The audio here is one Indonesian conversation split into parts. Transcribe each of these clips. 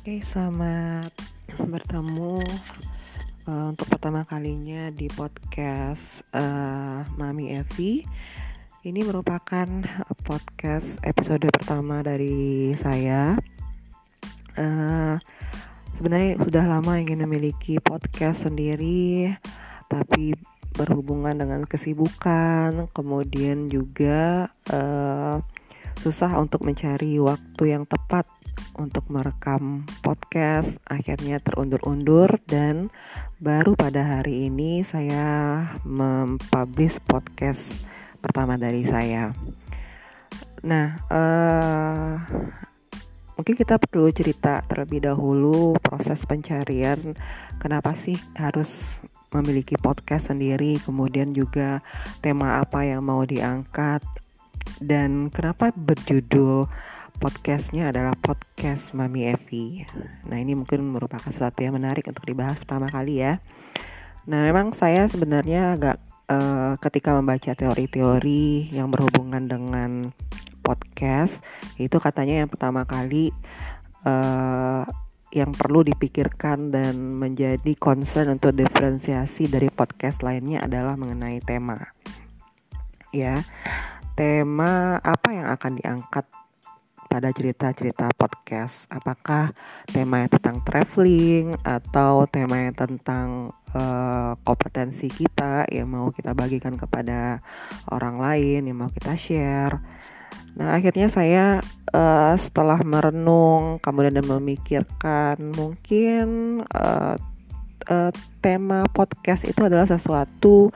Oke, selamat bertemu uh, untuk pertama kalinya di podcast uh, Mami Evi. Ini merupakan podcast episode pertama dari saya. Uh, sebenarnya sudah lama ingin memiliki podcast sendiri, tapi berhubungan dengan kesibukan, kemudian juga uh, susah untuk mencari waktu yang tepat untuk merekam podcast. Akhirnya terundur-undur dan baru pada hari ini saya mempublish podcast pertama dari saya. Nah, uh, mungkin kita perlu cerita terlebih dahulu proses pencarian. Kenapa sih harus memiliki podcast sendiri, kemudian juga tema apa yang mau diangkat dan kenapa berjudul podcastnya adalah podcast Mami Evi. Nah ini mungkin merupakan sesuatu yang menarik untuk dibahas pertama kali ya. Nah memang saya sebenarnya agak uh, ketika membaca teori-teori yang berhubungan dengan podcast itu katanya yang pertama kali uh, yang perlu dipikirkan dan menjadi concern untuk diferensiasi dari podcast lainnya adalah mengenai tema. Ya, tema apa yang akan diangkat pada cerita-cerita podcast. Apakah temanya tentang traveling atau temanya tentang uh, kompetensi kita yang mau kita bagikan kepada orang lain yang mau kita share. Nah akhirnya saya uh, setelah merenung kemudian memikirkan mungkin uh, uh, tema podcast itu adalah sesuatu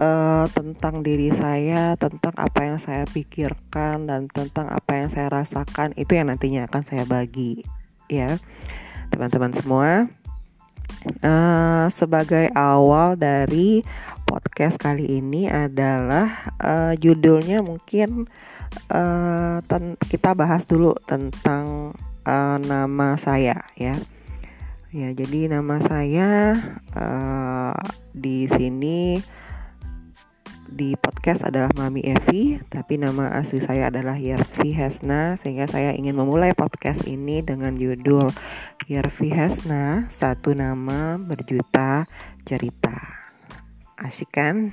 uh, tentang diri saya, tentang apa yang saya pikirkan dan tentang apa yang saya rasakan itu yang nantinya akan saya bagi ya teman-teman semua. Uh, sebagai awal dari podcast kali ini adalah uh, judulnya mungkin uh, kita bahas dulu tentang uh, nama saya ya. Ya, jadi nama saya uh, di sini di podcast adalah Mami Evi, tapi nama asli saya adalah Yervi Hesna, sehingga saya ingin memulai podcast ini dengan judul Yervi Hesna, satu nama berjuta cerita. Asik kan?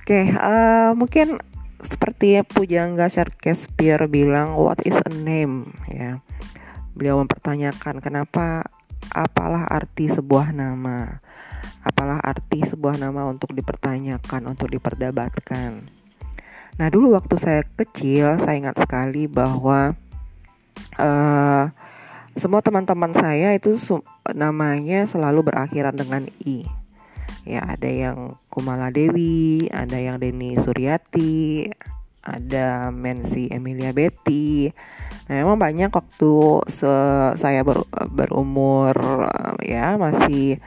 Oke, uh, mungkin seperti Pujangga Shakespeare bilang, what is a name? Ya, beliau mempertanyakan kenapa, apalah arti sebuah nama apalah arti sebuah nama untuk dipertanyakan, untuk diperdebatkan. Nah, dulu waktu saya kecil, saya ingat sekali bahwa uh, semua teman-teman saya itu namanya selalu berakhiran dengan i. Ya, ada yang Kumala Dewi, ada yang Deni Suryati, ada Mensi Emilia Betty. Nah, memang banyak waktu saya ber, berumur ya masih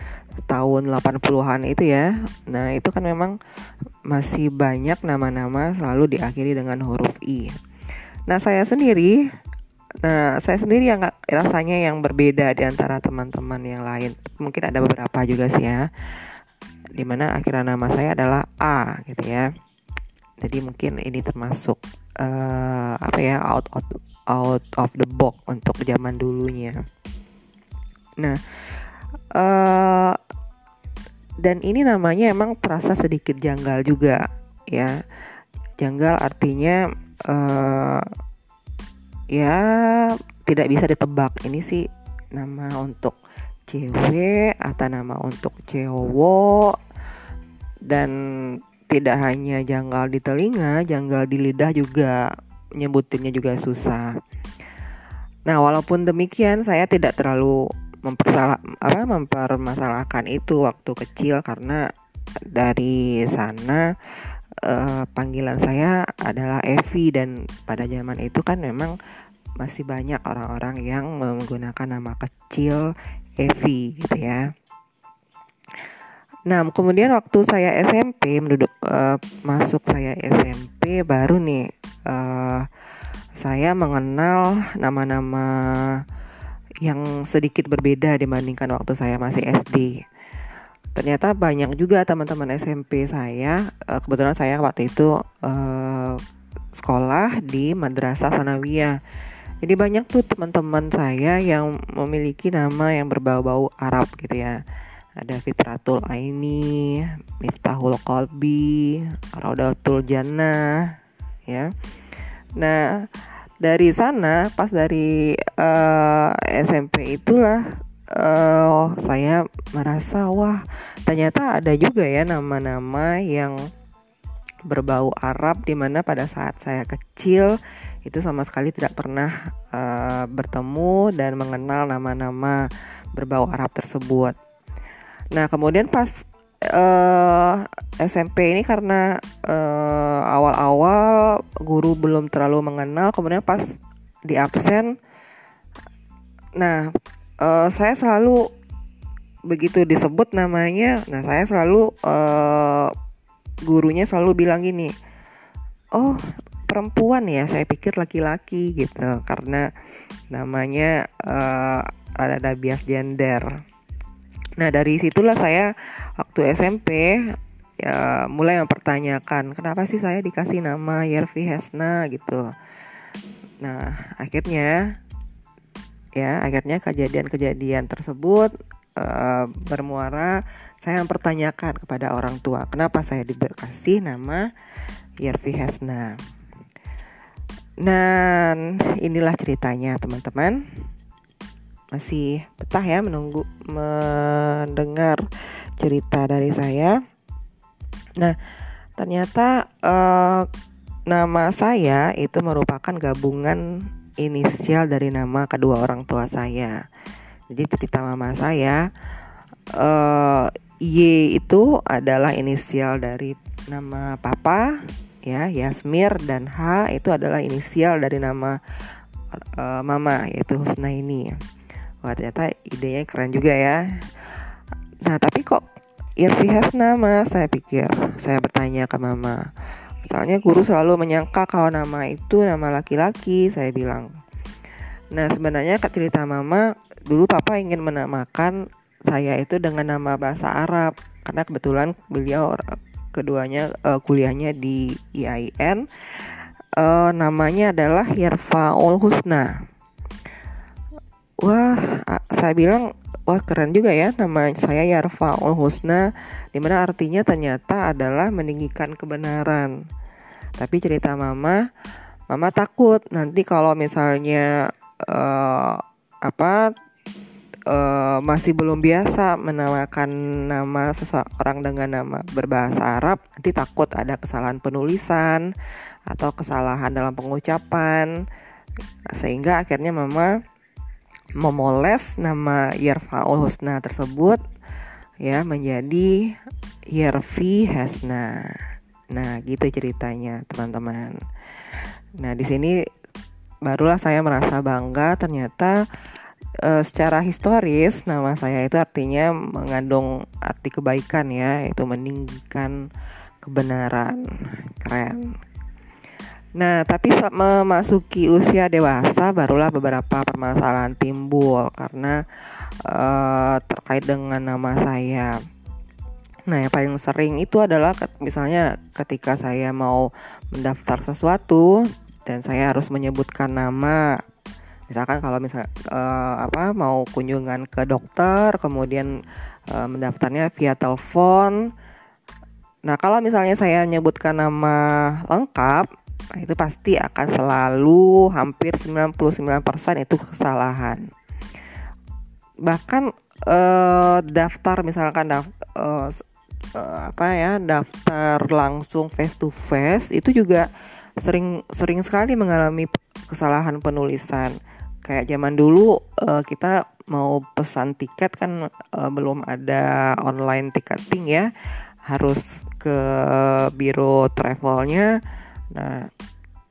tahun 80-an itu ya. Nah, itu kan memang masih banyak nama-nama selalu diakhiri dengan huruf I. Nah, saya sendiri nah, saya sendiri yang rasanya yang berbeda di antara teman-teman yang lain. Mungkin ada beberapa juga sih ya. Di mana akhirnya nama saya adalah A gitu ya. Jadi mungkin ini termasuk uh, apa ya out out out of the box untuk zaman dulunya. Nah, uh, dan ini namanya emang terasa sedikit janggal juga ya. Janggal artinya uh, ya tidak bisa ditebak. Ini sih nama untuk cewek atau nama untuk cowok. Dan tidak hanya janggal di telinga, janggal di lidah juga nyebutinnya juga susah. Nah, walaupun demikian saya tidak terlalu mempersalah apa mempermasalahkan itu waktu kecil karena dari sana uh, panggilan saya adalah Evi dan pada zaman itu kan memang masih banyak orang-orang yang menggunakan nama kecil Evi gitu ya. Nah, kemudian waktu saya SMP menduduk uh, masuk saya SMP baru nih uh, saya mengenal nama-nama yang sedikit berbeda dibandingkan waktu saya masih SD. Ternyata banyak juga teman-teman SMP saya, eh, kebetulan saya waktu itu uh, sekolah di Madrasah Sanawiyah. Jadi banyak tuh teman-teman saya yang memiliki nama yang berbau-bau Arab gitu ya. Ada Fitratul Aini, Miftahul Qalbi, Raudatul Jannah, ya. Nah, dari sana pas dari uh, eh, SMP itulah uh, saya merasa wah ternyata ada juga ya nama-nama yang berbau Arab di mana pada saat saya kecil itu sama sekali tidak pernah uh, bertemu dan mengenal nama-nama berbau Arab tersebut. Nah, kemudian pas uh, eh, SMP ini karena uh, awal-awal guru belum terlalu mengenal, kemudian pas di absen, nah uh, saya selalu begitu disebut namanya, nah saya selalu uh, gurunya selalu bilang gini, oh perempuan ya saya pikir laki-laki gitu karena namanya uh, ada bias gender nah dari situlah saya waktu SMP ya mulai mempertanyakan kenapa sih saya dikasih nama Yervi Hesna? gitu. Nah akhirnya ya akhirnya kejadian-kejadian tersebut uh, bermuara saya mempertanyakan kepada orang tua kenapa saya dikasih nama Yervi Hesna? Dan inilah ceritanya teman-teman Masih betah ya menunggu mendengar cerita dari saya. Nah ternyata uh, nama saya itu merupakan gabungan inisial dari nama kedua orang tua saya. Jadi cerita mama saya. Uh, Y itu adalah inisial dari nama papa ya Yasmir dan H itu adalah inisial dari nama uh, mama yaitu Husna ini wah ternyata idenya keren juga ya. Nah tapi kok Hasna nama? Saya pikir saya bertanya ke mama. Soalnya guru selalu menyangka kalau nama itu nama laki-laki saya bilang. Nah sebenarnya cerita mama dulu papa ingin menamakan saya itu dengan nama bahasa Arab. Karena kebetulan beliau keduanya uh, kuliahnya di IAIN uh, namanya adalah Hirfaul Husna wah saya bilang wah keren juga ya nama saya Yarfaul Husna di mana artinya ternyata adalah meninggikan kebenaran tapi cerita mama mama takut nanti kalau misalnya uh, apa uh, masih belum biasa menamakan nama seseorang dengan nama berbahasa Arab, nanti takut ada kesalahan penulisan atau kesalahan dalam pengucapan. Sehingga akhirnya mama memoles nama Yerfaul Husna tersebut ya menjadi Yerfi Hasna. Nah, gitu ceritanya, teman-teman. Nah, di sini barulah saya merasa bangga ternyata uh, secara historis nama saya itu artinya mengandung arti kebaikan ya, itu meninggikan kebenaran. Keren. Nah, tapi saat memasuki usia dewasa barulah beberapa permasalahan timbul karena uh, terkait dengan nama saya. Nah, yang paling sering itu adalah misalnya ketika saya mau mendaftar sesuatu dan saya harus menyebutkan nama misalkan kalau misal uh, apa mau kunjungan ke dokter kemudian uh, mendaftarnya via telepon nah kalau misalnya saya menyebutkan nama lengkap nah itu pasti akan selalu hampir 99% itu kesalahan. Bahkan uh, daftar misalkan daftar uh, uh, apa ya daftar langsung face to face itu juga sering sering sekali mengalami kesalahan penulisan. Kayak zaman dulu uh, kita mau pesan tiket kan uh, belum ada online ticketing ya. Harus ke biro travelnya nah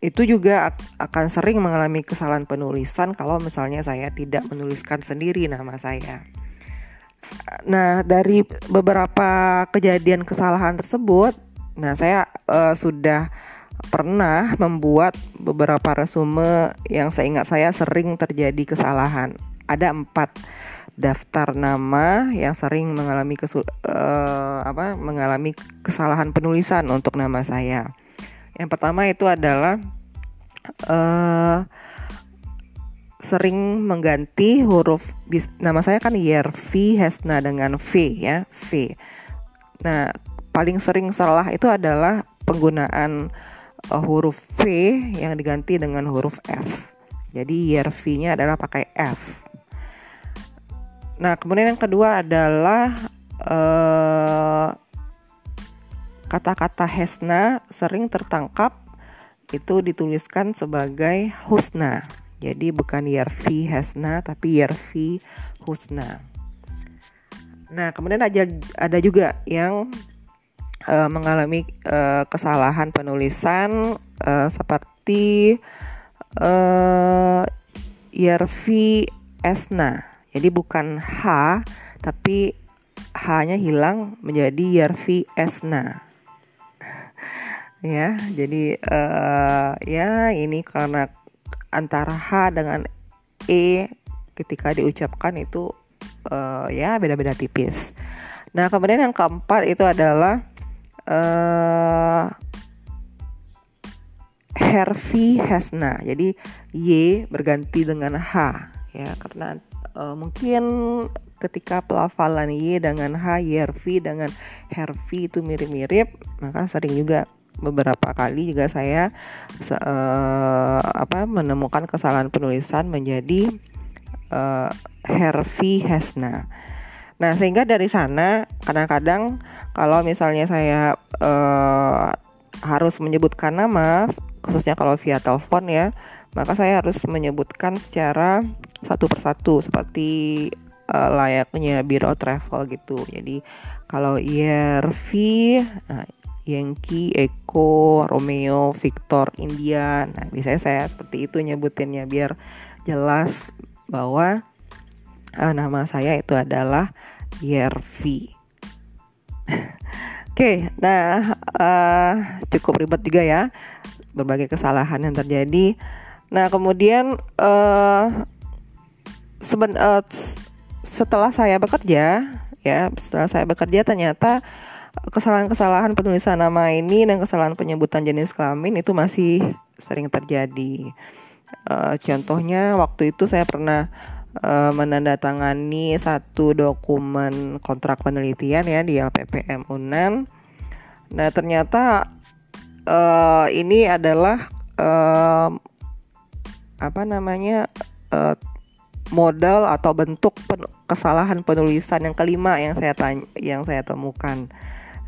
itu juga akan sering mengalami kesalahan penulisan kalau misalnya saya tidak menuliskan sendiri nama saya. Nah, dari beberapa kejadian kesalahan tersebut, nah saya uh, sudah pernah membuat beberapa resume yang seingat saya sering terjadi kesalahan. Ada empat daftar nama yang sering mengalami kesul uh, apa mengalami kesalahan penulisan untuk nama saya. Yang pertama itu adalah uh, sering mengganti huruf nama saya kan Yervi Hesna dengan V ya V. Nah paling sering salah itu adalah penggunaan uh, huruf V yang diganti dengan huruf F. Jadi Yervi-nya adalah pakai F. Nah kemudian yang kedua adalah uh, kata-kata Hesna sering tertangkap itu dituliskan sebagai Husna. Jadi bukan Yerfi Hesna tapi Yerfi Husna. Nah, kemudian ada ada juga yang uh, mengalami uh, kesalahan penulisan uh, seperti uh, Yerfi Esna. Jadi bukan H tapi H-nya hilang menjadi Yerfi Esna. Ya, jadi uh, ya ini karena antara H dengan E ketika diucapkan itu uh, ya beda-beda tipis. Nah kemudian yang keempat itu adalah uh, Hervi Hesna. Jadi Y berganti dengan H ya karena uh, mungkin ketika pelafalan Y dengan H, Hervi dengan Hervi itu mirip-mirip, maka sering juga beberapa kali juga saya uh, apa menemukan kesalahan penulisan menjadi uh, Hervi Hesna. Nah, sehingga dari sana kadang-kadang kalau misalnya saya uh, harus menyebutkan nama, khususnya kalau via telepon ya, maka saya harus menyebutkan secara satu persatu seperti uh, layaknya biro travel gitu. Jadi kalau IRV, nah, Yankee, Eko, Romeo, Victor, India. Nah, biasanya saya seperti itu nyebutinnya biar jelas bahwa uh, nama saya itu adalah Yervi. Oke, okay, nah uh, cukup ribet juga ya berbagai kesalahan yang terjadi. Nah, kemudian uh, uh, setelah saya bekerja, ya setelah saya bekerja ternyata kesalahan-kesalahan penulisan nama ini dan kesalahan penyebutan jenis kelamin itu masih sering terjadi. Uh, contohnya waktu itu saya pernah uh, menandatangani satu dokumen kontrak penelitian ya di LPPM Unan. Nah ternyata uh, ini adalah uh, apa namanya uh, modal atau bentuk pen kesalahan penulisan yang kelima yang saya tanya, yang saya temukan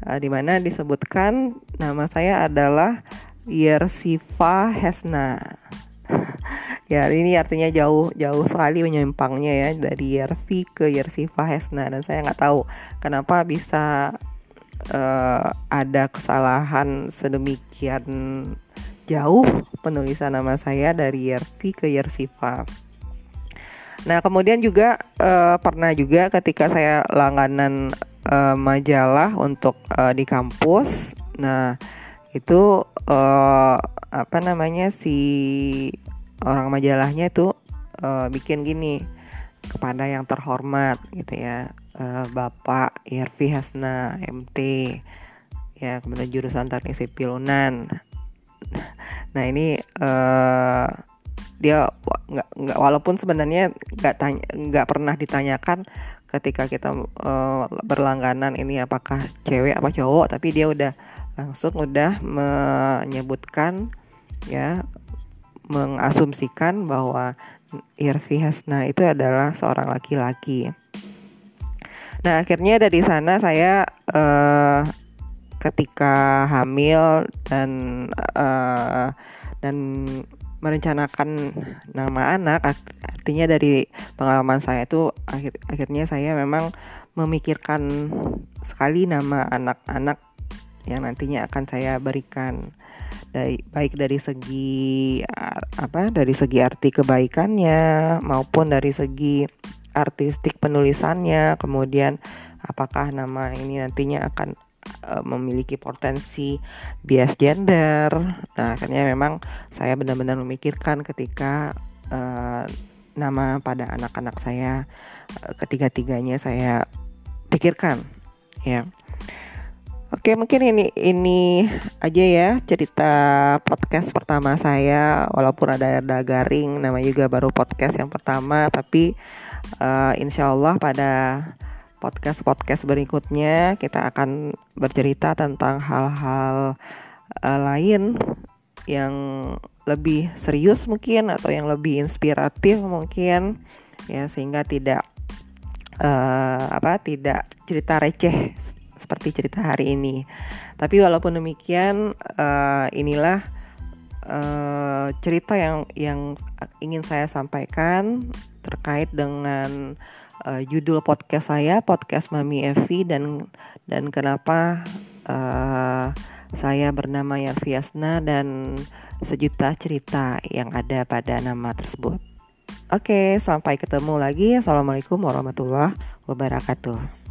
uh, di mana disebutkan nama saya adalah Yersifa Hesna. ya ini artinya jauh jauh sekali menyimpangnya ya dari Yerfi ke Yersifa Hesna dan saya nggak tahu kenapa bisa uh, ada kesalahan sedemikian jauh penulisan nama saya dari Yerfi ke Yersifa. Nah kemudian juga uh, pernah juga ketika saya langganan uh, majalah untuk uh, di kampus. Nah, itu uh, apa namanya si orang majalahnya itu uh, bikin gini kepada yang terhormat gitu ya. Uh, Bapak Irfi Hasna MT ya kemudian jurusan teknik sipil. Nah, ini uh, dia nggak nggak walaupun sebenarnya nggak tanya nggak pernah ditanyakan ketika kita uh, berlangganan ini apakah cewek apa cowok tapi dia udah langsung udah menyebutkan ya mengasumsikan bahwa Irfi Hasna itu adalah seorang laki-laki. Nah akhirnya dari sana saya uh, ketika hamil dan uh, dan merencanakan nama anak artinya dari pengalaman saya itu akhir akhirnya saya memang memikirkan sekali nama anak-anak yang nantinya akan saya berikan. Dari baik dari segi apa dari segi arti kebaikannya maupun dari segi artistik penulisannya kemudian apakah nama ini nantinya akan uh, memiliki potensi bias gender. Nah, akhirnya memang saya benar-benar memikirkan ketika uh, nama pada anak-anak saya uh, ketiga-tiganya saya pikirkan, ya. Oke, mungkin ini ini aja ya cerita podcast pertama saya. Walaupun ada ada garing, nama juga baru podcast yang pertama, tapi uh, insya Allah pada podcast podcast berikutnya kita akan bercerita tentang hal-hal uh, lain yang lebih serius mungkin atau yang lebih inspiratif mungkin ya sehingga tidak uh, apa tidak cerita receh seperti cerita hari ini. Tapi walaupun demikian, uh, inilah uh, cerita yang yang ingin saya sampaikan terkait dengan uh, judul podcast saya, podcast Mami Evi dan dan kenapa uh, saya bernama Yarviasna dan sejuta cerita yang ada pada nama tersebut. Oke, sampai ketemu lagi. Assalamualaikum warahmatullahi wabarakatuh.